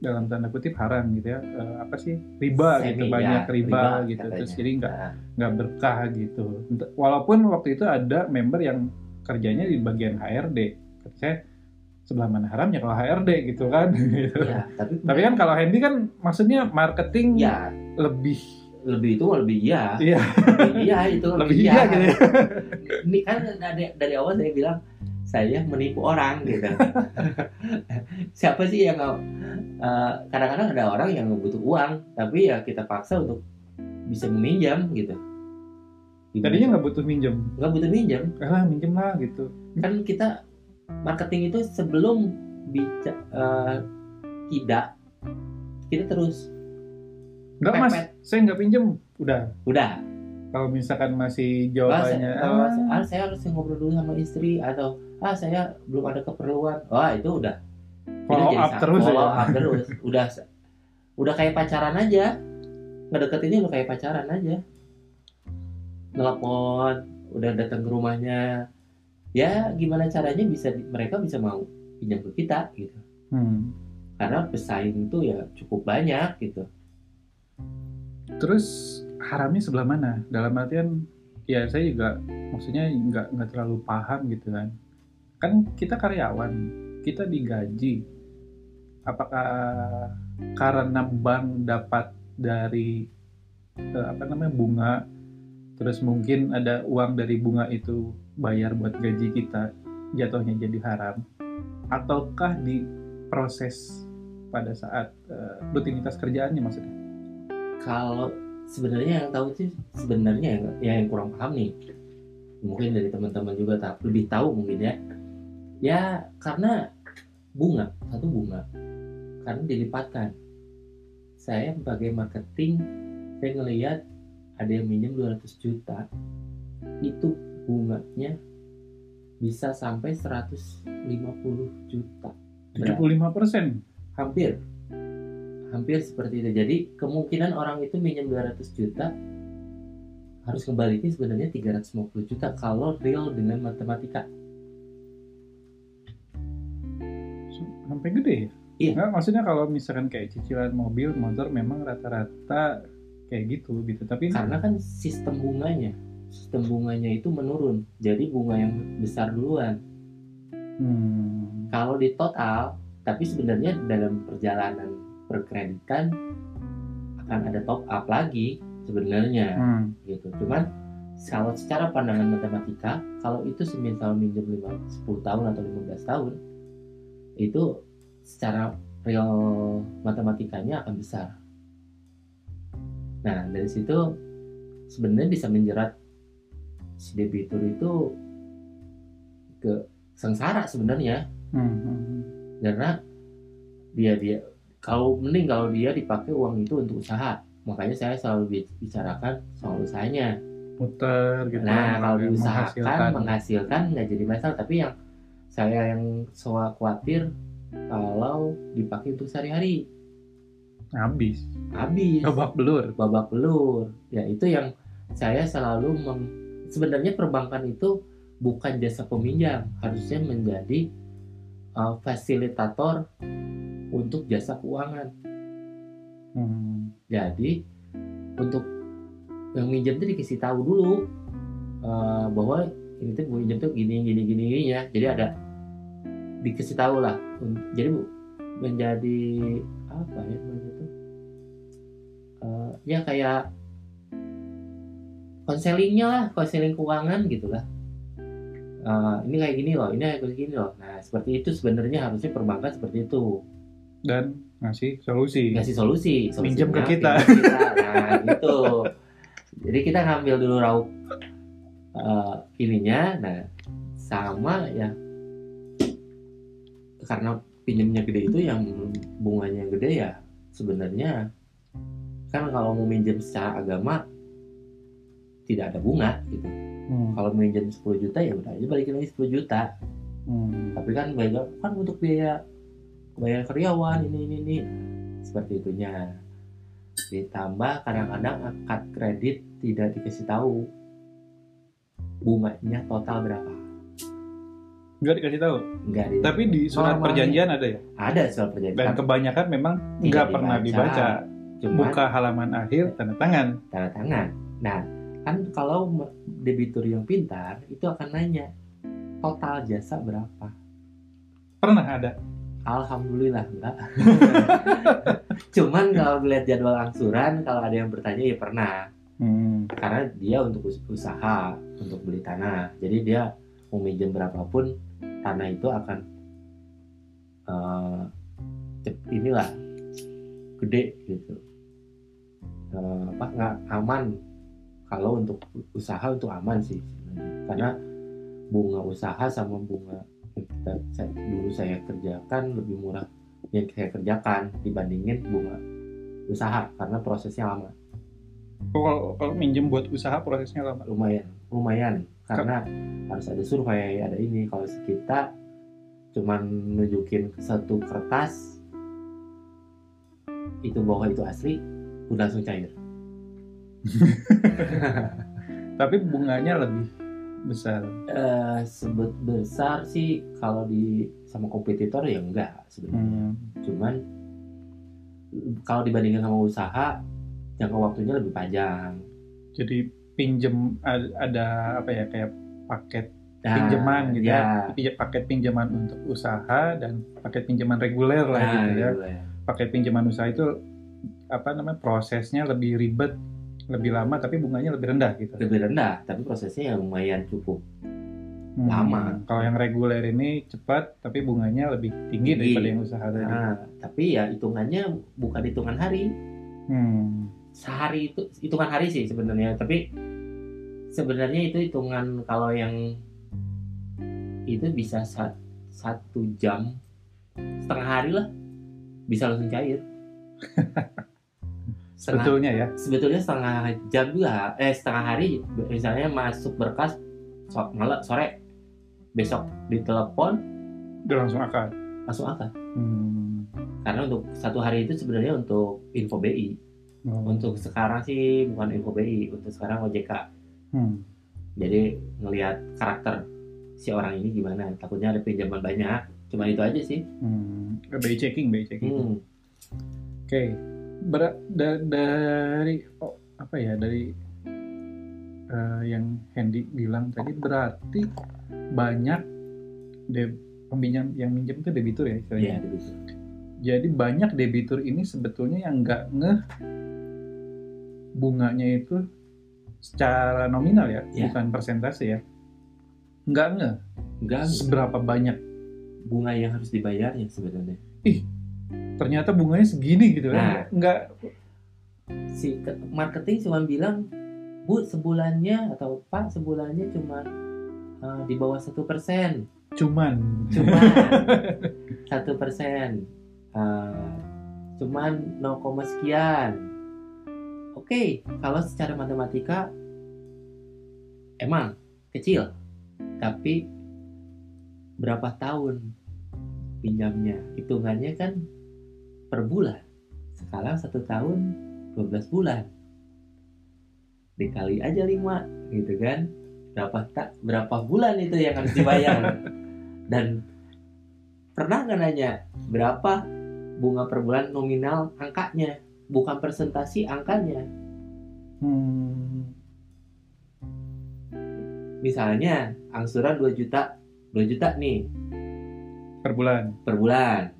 dalam tanda kutip haram gitu ya Eh, apa sih riba gitu Semi, banyak ya, riba, riba gitu terus katanya. jadi nggak Nah, nggak berkah gitu walaupun waktu itu ada member yang kerjanya di bagian HRD saya sebelah mana haramnya kalau HRD gitu kan gitu. ya, tapi tapi kan kalau Hendy kan maksudnya marketing ya lebih lebih itu lebih iya Iya. Lebih iya itu lebih, lebih iya iya gitu ya. ini kan dari, dari awal saya bilang saya menipu orang gitu siapa sih yang eh, kadang-kadang ada orang yang butuh uang tapi ya kita paksa untuk bisa meminjam gitu Gimana? tadinya nggak butuh minjem nggak butuh minjam ah minjem lah gitu kan kita marketing itu sebelum bica eh, tidak kita terus nggak mas. saya nggak pinjem. Udah. Udah. Kalau misalkan masih ah, jawabannya saya, ah, ah, saya harus ngobrol dulu sama istri atau ah saya belum ada keperluan. Wah itu udah. Follow Itu jadi up sa- terus follow ya up terus. Udah udah kayak pacaran aja. Ngedeketinnya udah kayak pacaran aja. Nelpon udah datang ke rumahnya ya gimana caranya bisa mereka bisa mau pinjam ke kita gitu Hmm. karena pesaing itu ya cukup banyak gitu Terus haramnya sebelah mana? Dalam artian ya saya juga maksudnya nggak nggak terlalu paham gitu kan. Kan kita karyawan, kita digaji. Apakah karena bank dapat dari eh, apa namanya bunga, terus mungkin ada uang dari bunga itu bayar buat gaji kita, jatuhnya jadi haram? Ataukah di proses pada saat eh, rutinitas kerjaannya maksudnya? kalau sebenarnya yang tahu sih sebenarnya yang, yang kurang paham nih mungkin dari teman-teman juga tak lebih tahu mungkin ya ya karena bunga satu bunga karena dilipatkan saya sebagai marketing saya ngelihat ada yang minjem 200 juta itu bunganya bisa sampai 150 juta 75 persen. hampir hampir seperti itu jadi kemungkinan orang itu minjem 200 juta harus kembali ini sebenarnya 350 juta kalau real dengan matematika Sampai gede ya? Iya. Nggak, maksudnya kalau misalkan kayak cicilan mobil, motor memang rata-rata kayak gitu gitu. Tapi karena kan sistem bunganya sistem bunganya itu menurun. Jadi bunga yang besar duluan. Hmm, kalau di total tapi sebenarnya dalam perjalanan perkreditan akan ada top up lagi sebenarnya. Hmm, gitu. Cuman kalau secara pandangan matematika kalau itu semisal minjem 5, 10 tahun atau 15 tahun itu secara real matematikanya akan besar. Nah dari situ sebenarnya bisa menjerat si debitur itu ke sengsara sebenarnya hmm, hmm. karena dia dia kalau mending kalau dia dipakai uang itu untuk usaha makanya saya selalu bi- bicarakan soal usahanya muter gitu. nah kalau diusahakan menghasilkan. menghasilkan nggak jadi masalah tapi yang saya yang soal khawatir kalau dipakai untuk sehari-hari habis, habis babak belur. babak belur ya itu yang saya selalu meng- sebenarnya perbankan itu bukan jasa peminjam harusnya menjadi uh, fasilitator untuk jasa keuangan. Hmm, jadi untuk yang minjem itu dikasih tahu dulu uh, bahwa ini tuh minjem tuh gini gini gini, ya. Jadi ada dikasih tahu lah. Jadi bu- menjadi apa ya namanya tuh? Uh, ya kayak konselingnya lah konseling keuangan gitu lah Uh, ini kayak gini loh ini kayak gini loh nah seperti itu sebenarnya harusnya perbankan seperti itu dan ngasih solusi. ngasih solusi Minjem ke kita. pinjam ke kita. nah gitu jadi kita ngambil dulu raup eh, ininya nah sama ya karena pinjamnya gede itu yang bunganya gede ya sebenarnya kan kalau mau minjem secara agama tidak ada bunga gitu Hmm, kalau minjem 10 juta ya udah aja balikin lagi 10 juta hmm. tapi kan bayar kan untuk biaya bayar karyawan ini ini ini seperti itunya ditambah kadang-kadang akad kredit tidak dikasih tahu bunganya total berapa Nggak dikasih tahu. enggak di, Tapi di surat Normalnya. perjanjian ada ya. ada soal Dan perjanjian kebanyakan memang Tidak nggak pernah dibaca. dibaca. cuman Buka halaman akhir tanda tangan. tanda tangan nah kan kalau debitur yang pintar itu akan nanya total jasa berapa Pernah ada. Alhamdulillah enggak. Cuman kalau ngeliat jadwal angsuran, kalau ada yang bertanya ya pernah. Hmm. Karena dia untuk us- usaha, untuk beli tanah. Jadi dia mau minjem berapapun, tanah itu akan cep- inilah gede gitu. Eh, apa nggak aman kalau untuk usaha untuk aman sih sebenarnya. Karena bunga usaha sama bunga yang kita saya, dulu saya kerjakan lebih murah yang saya kerjakan dibandingin bunga usaha karena prosesnya lama. Oh, Kalau, kalau minjem buat usaha prosesnya lama. lumayan lumayan. Karena harus ada survei ada ini. Kalau kita cuman nunjukin satu kertas itu bahwa itu asli udah langsung cair Tapi bunganya lebih besar. Eh, sebut besar sih kalau di sama kompetitor ya enggak sebenarnya Hmm. cuman kalau dibandingkan sama usaha jangka waktunya lebih panjang Jadi pinjem ada apa ya kayak paket Nah, pinjaman gitu ya. ya. Paket pinjaman untuk usaha dan paket pinjaman reguler lah Nah, gitu ya. ya. Paket pinjaman usaha itu apa namanya prosesnya lebih ribet, lebih lama tapi bunganya lebih rendah gitu. lebih rendah tapi prosesnya ya lumayan cukup Hmm. lama. Kalau yang reguler ini cepat tapi bunganya lebih tinggi, Tinggi. daripada yang usaha tadi. nah tapi ya hitungannya bukan hitungan hari Hmm. sehari itu hitungan hari sih sebenarnya tapi sebenarnya itu hitungan kalau yang itu bisa sat- satu jam setengah hari lah bisa langsung cair setengah, Sebetulnya ya. sebetulnya setengah jam juga eh setengah hari misalnya masuk berkas so, malam sore besok ditelepon Udah langsung akad. langsung akad Hmm. karena untuk satu hari itu sebenarnya untuk info BI Oh. untuk sekarang sih bukan info BI untuk sekarang OJK Hmm. jadi ngelihat karakter si orang ini gimana takutnya ada pinjaman banyak cuma itu aja sih Hmm. BI checking, BI checking. hmm. Oke. Ber- da- dari oh, apa ya dari eh, yang Hendy bilang tadi berarti banyak de- peminjam yang minjem itu debitur ya istilahnya. Iya, begitu. Jadi banyak debitur ini sebetulnya yang nggak ngeh bunganya itu secara nominal ya, Iya. bukan persentase ya. Nggak ngeh enggak seberapa banyak. bunga yang harus dibayarnya sebenarnya Ternyata bunganya segini gitu Nah. kan. Nggak. Si ke- marketing cuma bilang bu sebulannya atau pak sebulannya cuma uh, di bawah satu persen. Cuman. Cuma satu persen. Uh, cuman 0, sekian. Oke kalau secara matematika emang kecil tapi berapa tahun pinjamnya? Hitungannya kan per bulan. Sekarang satu tahun 12 bulan. Dikali aja 5 gitu kan? Berapa tak berapa bulan itu yang harus dibayar? Dan pernah nggak nanya berapa bunga per bulan nominal angkanya? Bukan presentasi angkanya. Hmm, misalnya angsuran 2 juta 2 juta nih. Per bulan. per bulan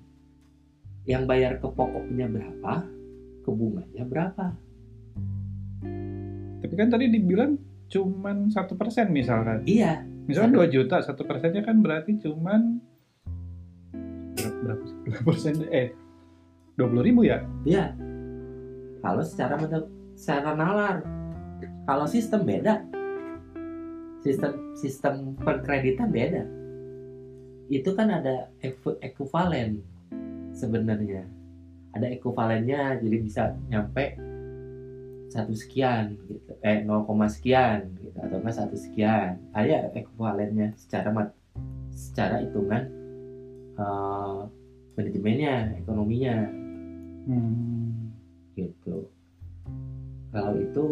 yang bayar ke pokoknya berapa ke bunganya berapa Tapi kan tadi dibilang cuman satu persen misalkan. iya Misalkan. 2 juta, satu persennya kan berarti cuman berapa, berapa persen? Eh, 20 ribu ya? iya kalau secara secara nalar kalau sistem beda sistem sistem perkreditan beda itu kan ada eku- ekuvalen sebenarnya. Ada ekuvalennya jadi bisa nyampe satu sekian gitu. Eh 0, sekian gitu atau enggak satu sekian. Ada ekuvalennya secara mat secara hitungan eh, manajemennya ekonominya. Hmm. gitu. Kalau itu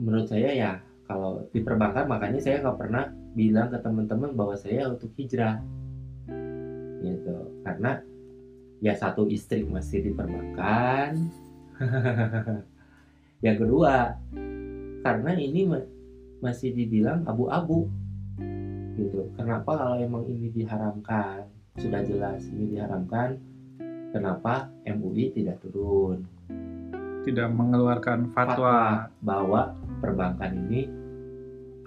menurut saya ya kalau di perbankan makanya saya nggak pernah bilang ke teman-teman bahwa saya untuk hijrah. Gitu. Karena ya satu istri masih di perbankan yang kedua karena ini ma- masih dibilang abu-abu gitu kenapa kalau emang ini diharamkan sudah jelas ini diharamkan kenapa MUI tidak turun Tidak mengeluarkan fatwa. bahwa perbankan ini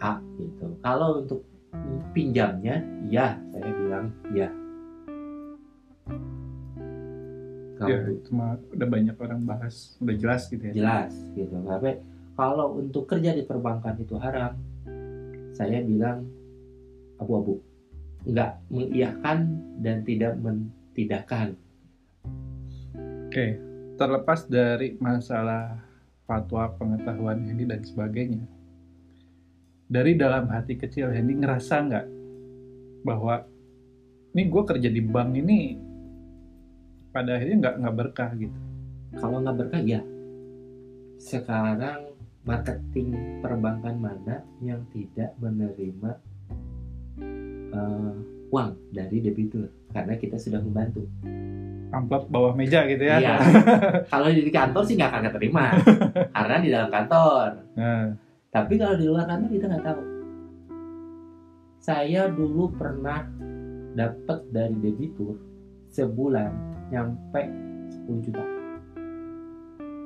A gitu. Kalau untuk pinjamnya, ya saya bilang ya. Kalau Ya, itu mah udah banyak orang bahas, udah jelas gitu ya. jelas gitu. Tapi kalau untuk kerja di perbankan itu haram, saya bilang abu-abu. Enggak mengiyakan dan tidak mentidakkan. Oke, terlepas dari masalah fatwa, pengetahuan Hendy dan sebagainya, dari dalam hati kecil Hendy ngerasa nggak bahwa ini gue kerja di bank ini pada akhirnya nggak nggak berkah gitu. Kalau nggak berkah ya. Sekarang marketing perbankan mana yang tidak menerima eh, uang dari debitur karena kita sudah membantu. Amplop bawah meja gitu ya. Iya. kalau di kantor sih nggak akan keterima karena di dalam kantor. Nah, Tapi kalau di luar kantor kita nggak tahu. Saya dulu pernah dapat dari debitur sebulan nyampe 10 juta.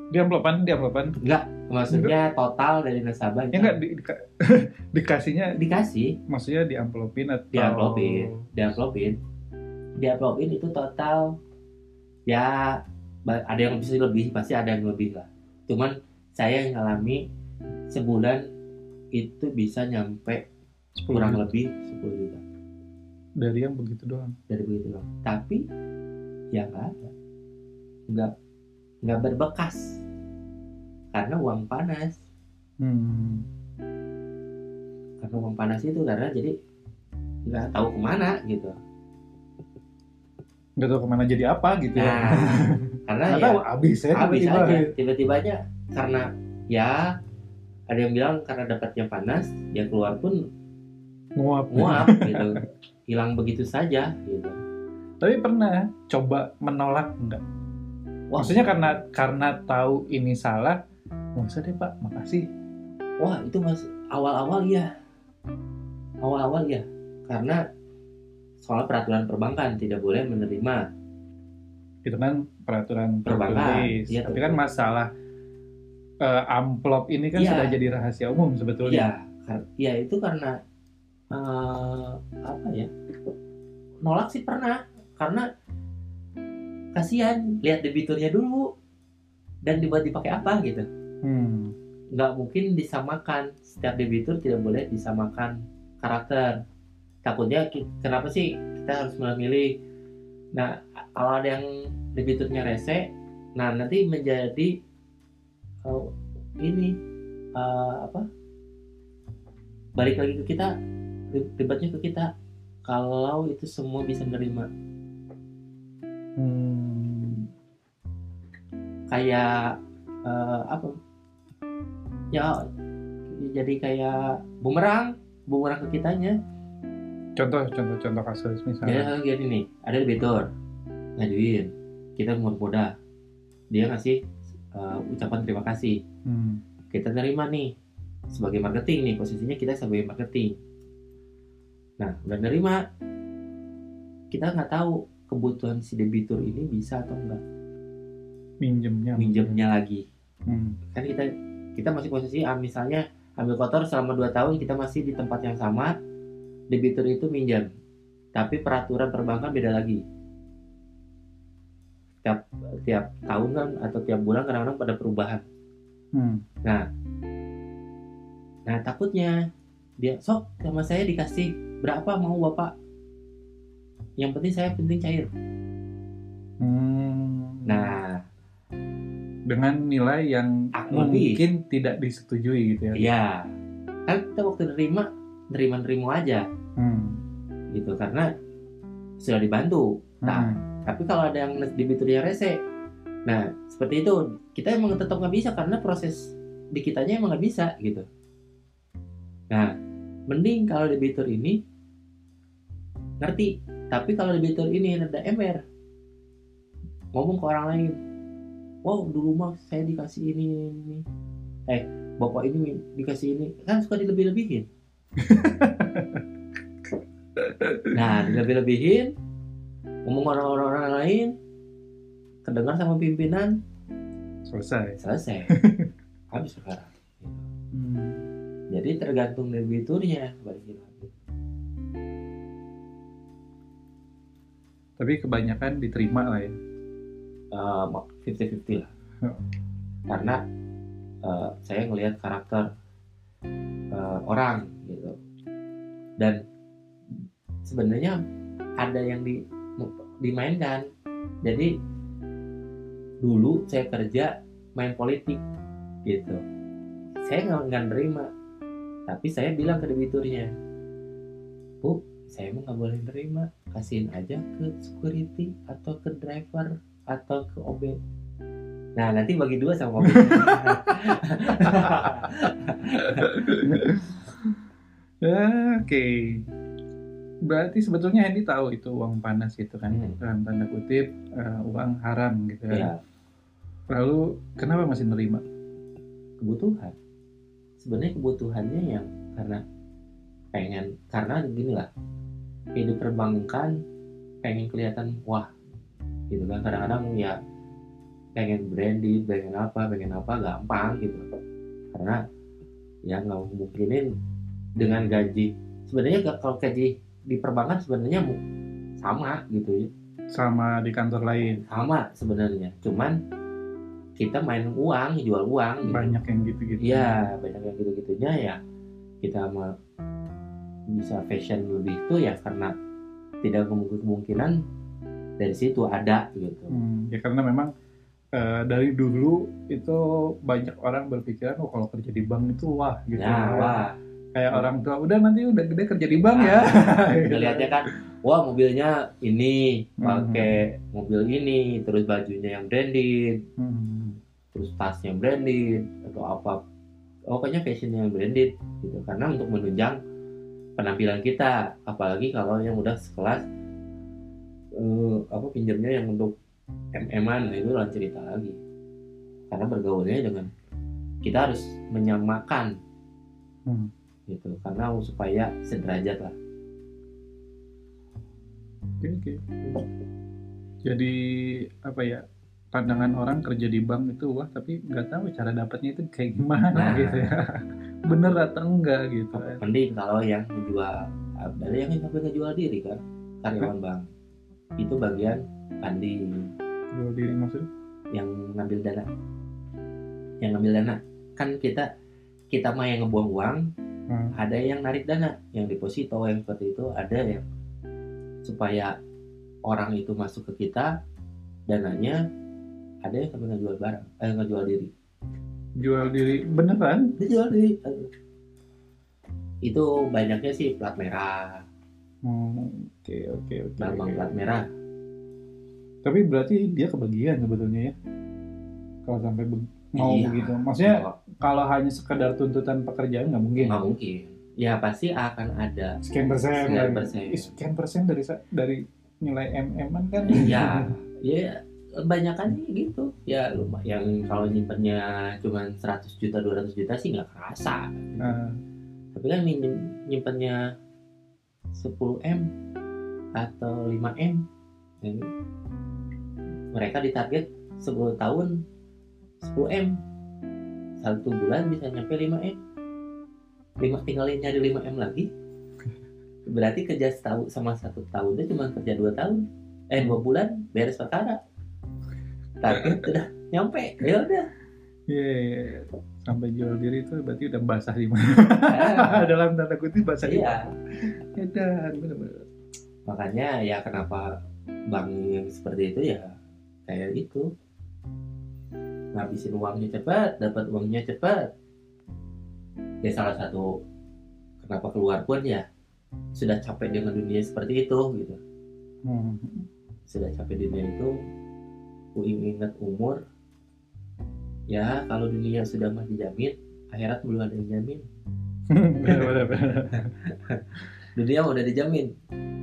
di amplopan, di amplopan. Enggak, maksudnya total dari nasabah Ya nggak di, dika- dikasihnya, dikasih maksudnya di amplopin atau Diamplopin. diamplopin diamplopin itu total ya ada yang bisa lebih pasti ada yang lebih lah cuman saya yang ngalami sebulan itu bisa nyampe 10 kurang juta. lebih 10 juta dari yang begitu doang. dari begitu doang. Tapi ya nggak ada, nggak nggak berbekas karena uang panas. Hmm. Karena uang panas itu karena jadi nggak tahu ke mana gitu. Nggak tahu ke mana jadi apa gitu ya. Nah, karena Nggak ya tahu habis ya habis tiba-tiba. aja tiba-tiba aja karena ya ada yang bilang karena dapatnya panas ya keluar pun Nguap. muap gitu hilang begitu saja gitu Tapi pernah coba menolak enggak? Wah. Maksudnya karena karena tahu ini salah, nggak usah deh pak, makasih. wah itu mas awal-awal ya awal-awal ya karena soal peraturan perbankan tidak boleh menerima Itu kan peraturan Perbankan, iya, Tapi kan masalah eh, amplop ini kan Iya. sudah jadi rahasia umum sebetulnya. ya kar- ya itu karena eh, apa ya nolak sih pernah karena kasihan lihat debiturnya dulu dan dibuat dipakai apa gitu. Hmm. nggak mungkin disamakan. Setiap debitur tidak boleh disamakan karakter. Takutnya kenapa sih kita harus memilih? Nah kalau ada yang debiturnya rese nah nanti menjadi eh, ini eh, apa? Balik lagi ke kita ribetnya ke kita. Kalau itu semua bisa menerima Hmm. kayak eh, apa ya jadi kayak bumerang bumerang ke kitanya Contoh, contoh, contoh kasus jadi misalnya. kayak gini nih ada debitur ngajuin kita mau moda dia ngasih eh, ucapan terima kasih Hmm. kita terima nih sebagai marketing nih posisinya kita sebagai marketing nah udah nerima kita nggak tahu kebutuhan si debitur ini bisa atau enggak? Minjemnya. minjemnya lagi. Hmm. kan kita kita masih posisi ah, misalnya ambil kotor selama 2 tahun kita masih di tempat yang sama debitur itu minjam tapi peraturan perbankan beda lagi. Tiap tiap tahun kan atau tiap bulan kadang-kadang pada perubahan. Hmm. nah takutnya dia sok sama saya dikasih berapa mau bapak yang penting saya penting cair Hmm. nah dengan nilai yang lebih. mungkin tidak disetujui gitu ya. ya kan kita waktu nerima nerima nerima aja Hmm. gitu karena sudah dibantu Nah, Hmm. tapi kalau ada yang debiturnya rese, nah seperti itu kita emang tetap nggak bisa karena proses di kitanya emang nggak bisa gitu. Nah, mending kalau debitur ini ngerti, tapi kalau debitur ini ada ember, ngomong ke orang lain, wow dulu mah saya dikasih ini ini, ini. eh bapak ini dikasih ini, kan suka dilebih-lebihin. nah, dilebih-lebihin, ngomong orang-orang lain kedengar sama pimpinan Selesai. selesai habis perkara Hmm. jadi tergantung debiturnya balikin Tapi kebanyakan diterima lah ya. fifty fifty lah. Karena eh, saya ngelihat karakter eh, orang gitu. Dan sebenarnya ada yang di dimainkan. Jadi dulu saya kerja main politik gitu. Saya nggak nggak nerima. Tapi saya bilang ke debiturnya bu saya emang nggak boleh nerima kasihin aja ke security atau ke driver atau ke OB nah nanti bagi dua sama OB Oke. Berarti sebetulnya Hendy tahu itu uang panas gitu kan, Hmm. dalam tanda kutip eh, uang haram gitu kan. ya Lalu kenapa masih nerima? kebutuhan sebenarnya kebutuhannya yang karena pengen karena gini lah hidup perbankan pengen kelihatan wah gitu kan kadang-kadang ya pengen branded pengen apa pengen apa gampang gitu karena ya nggak mungkinin dengan gaji sebenarnya kalau gaji di perbankan sebenarnya sama gitu ya Sama di kantor lain sama sebenarnya cuman kita main uang jual uang gitu. banyak yang gitu-gitu. Iya, banyak yang gitu-gitunya ya. kita bisa fashion lebih tuh ya karena tidak kemungkin- kemungkinan dari situ ada gitu. Hmm, ya karena memang eh, dari dulu itu banyak orang berpikiran oh kalau kerja di bank itu wah gitu. Ya wah. kayak orang tua udah nanti udah gede kerja di bank ya. Kita lihatnya kan wah mobilnya ini pakai mobil ini terus bajunya yang branded Hmm, terus tasnya branded atau apa. Pokoknya fashionnya yang branded gitu. Karena untuk menunjang penampilan kita apalagi kalau yang udah sekelas eh, apa pinjamnya yang untuk mm-an nah itu lain cerita lagi. Karena bergaulnya dengan kita harus menyamakan. Hmm. gitu karena supaya sederajat lah. Oke oke. Jadi apa ya pandangan orang kerja di bank itu wah tapi nggak tahu cara dapatnya itu kayak gimana Nah. gitu ya. Bener atau enggak gitu kan. mending kalau yang menjual ada yang sampai ngejual diri kan karyawan bank. Itu bagian funding jual diri maksudnya? Yang ngambil dana. Yang ngambil dana. Kan kita kita mah yang ngebuang uang Hmm. ada yang narik dana. Yang deposito yang seperti itu ada yang supaya orang itu masuk ke kita dananya ada yang sampai ngejual barang eh ngejual diri. Jual diri beneran? Dia jual diri itu banyaknya sih plat merah. Hmm, oke oke oke. Lambang plat merah. Tapi berarti dia kebagian sebetulnya ya? Kalau sampai be- mau Iya. begitu maksudnya kalau hanya sekedar tuntutan pekerjaan nggak mungkin? Nggak mungkin. Ya pasti akan ada sekian persen Sekian lagi. persen. Sekian persen dari dari nilai mm kan? Iya, ya kebanyakan sih gitu. Ya lumayan kalau nyimpennya cuma 100 juta 200 juta sih nggak kerasa. Nah, Tapi kan nyimpen nyimpennya 10 m atau 5 m, ya, mereka ditarget 10 tahun 10 m satu bulan bisa nyampe 5 m. Lima tinggalin nyari 5 m lagi. Berarti kerja setahun sama satu tahunnya cuma kerja dua tahun eh dua bulan beres perkara target udah nyampe. Ya udah. Iya, iya, iya. sampai jual diri itu berarti udah basah di mana? Dalam tanda kutip basah di iya. mana? Ya dan makanya ya kenapa bank yang seperti itu ya kayak gitu. Ngabisin uangnya cepat dapat uangnya cepat. Ya salah satu kenapa keluar pun ya sudah capek dengan dunia seperti itu gitu. Hmm. sudah capek dunia itu ku ingat umur ya kalau dunia sudah mah dijamin akhirat belum ada yang jamin dunia udah dijamin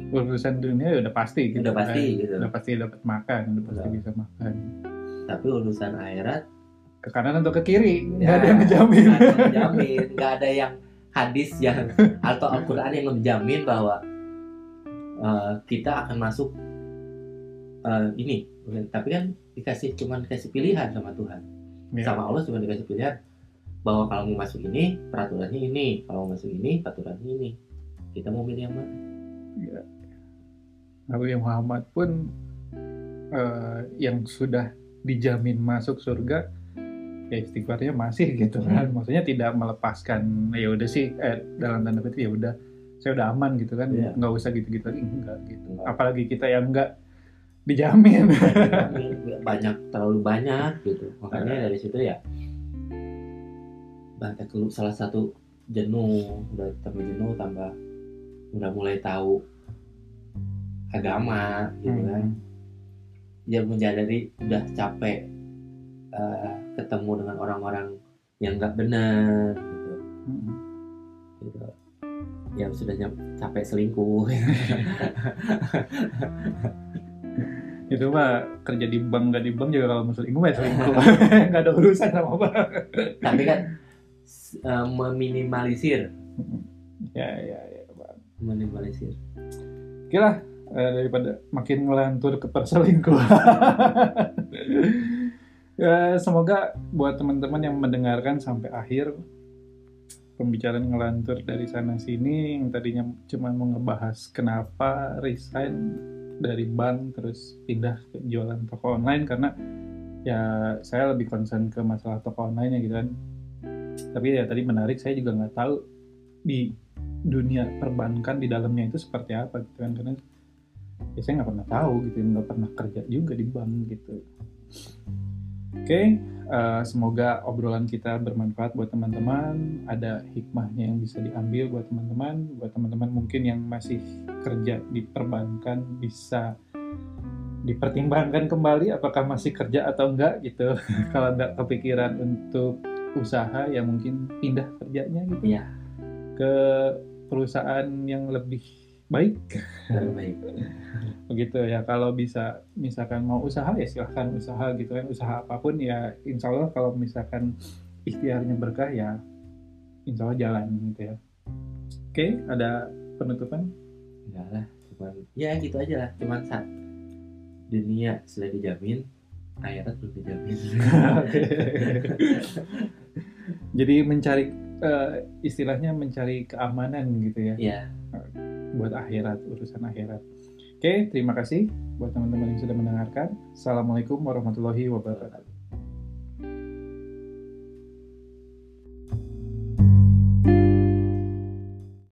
urusan dunia ya udah pasti gitu Udah pasti, kan. gitu. udah pasti dapat makan udah pasti Udah. bisa makan tapi urusan akhirat ke kanan atau ke kiri nggak Ya, ada yang menjamin nggak ada yang hadis yang atau Al-Quran yang menjamin bahwa eh, kita akan masuk eh, ini tapi kan dikasih cuman dikasih pilihan sama Tuhan. Ya. sama Allah cuma dikasih pilihan. Bahwa kalau mau masuk ini peraturannya ini. Kalau mau masuk ini peraturannya ini. Kita mau milih yang mana? Nabi Muhammad pun eh, yang sudah dijamin masuk surga ya istighfarnya masih gitu kan. Maksudnya tidak melepaskan ya udah sih eh, dalam tanda kutip ya udah saya udah aman gitu kan. Iya. nggak usah gitu-gitu lagi. Enggak gitu. Apalagi kita yang enggak dijamin. Banyak terlalu banyak gitu. Makanya dari situ ya banyak salah satu jenuh udah tambah jenuh tambah udah mulai tahu agama gitu kan. Hmm. dia menyadari udah capek eh, ketemu dengan orang-orang yang nggak benar gitu. Hmm. gitu. Ya sudah capek selingkuh itu mah kerja di bank nggak di bank juga kalau selingkuh ya selingkuh. Nggak ada urusan sama bank. Tapi kan eh, meminimalisir. Ya ya ya Bang. meminimalisir. Oke lah, eh, daripada makin ngelantur ke perselingkuhan. ya, semoga buat teman-teman yang mendengarkan sampai akhir pembicaraan ngelantur dari sana sini yang tadinya cuma mau ngebahas kenapa resign dari bank terus pindah ke jualan toko online karena ya saya lebih concern ke masalah toko online ya gitu kan. Tapi ya tadi menarik saya juga nggak tahu di dunia perbankan di dalamnya itu seperti apa gitu kan. Karena ya saya nggak pernah tahu gitu nggak pernah kerja juga di bank gitu. Oke uh, semoga obrolan kita bermanfaat buat teman-teman. Ada hikmahnya yang bisa diambil buat teman-teman. Buat teman-teman mungkin yang masih kerja di perbankan bisa dipertimbangkan kembali apakah masih kerja atau enggak gitu. Kalau enggak kepikiran untuk usaha ya mungkin pindah kerjanya gitu. Ya ke perusahaan yang lebih baik. Baik. Begitu ya kalau bisa misalkan mau usaha ya silahkan usaha gitu kan usaha apa pun ya insya Allah kalau misalkan ikhtiarnya berkah ya insya Allah jalan gitu ya. Oke ada penutupan? Enggak lah cuman ya gitu aja lah cuman saat dunia sudah dijamin akhirat belum dijamin. Jadi mencari eh, istilahnya mencari keamanan gitu ya? Ya buat akhirat urusan akhirat. Oke terima kasih buat teman-teman yang sudah mendengarkan. Assalamualaikum warahmatullahi wabarakatuh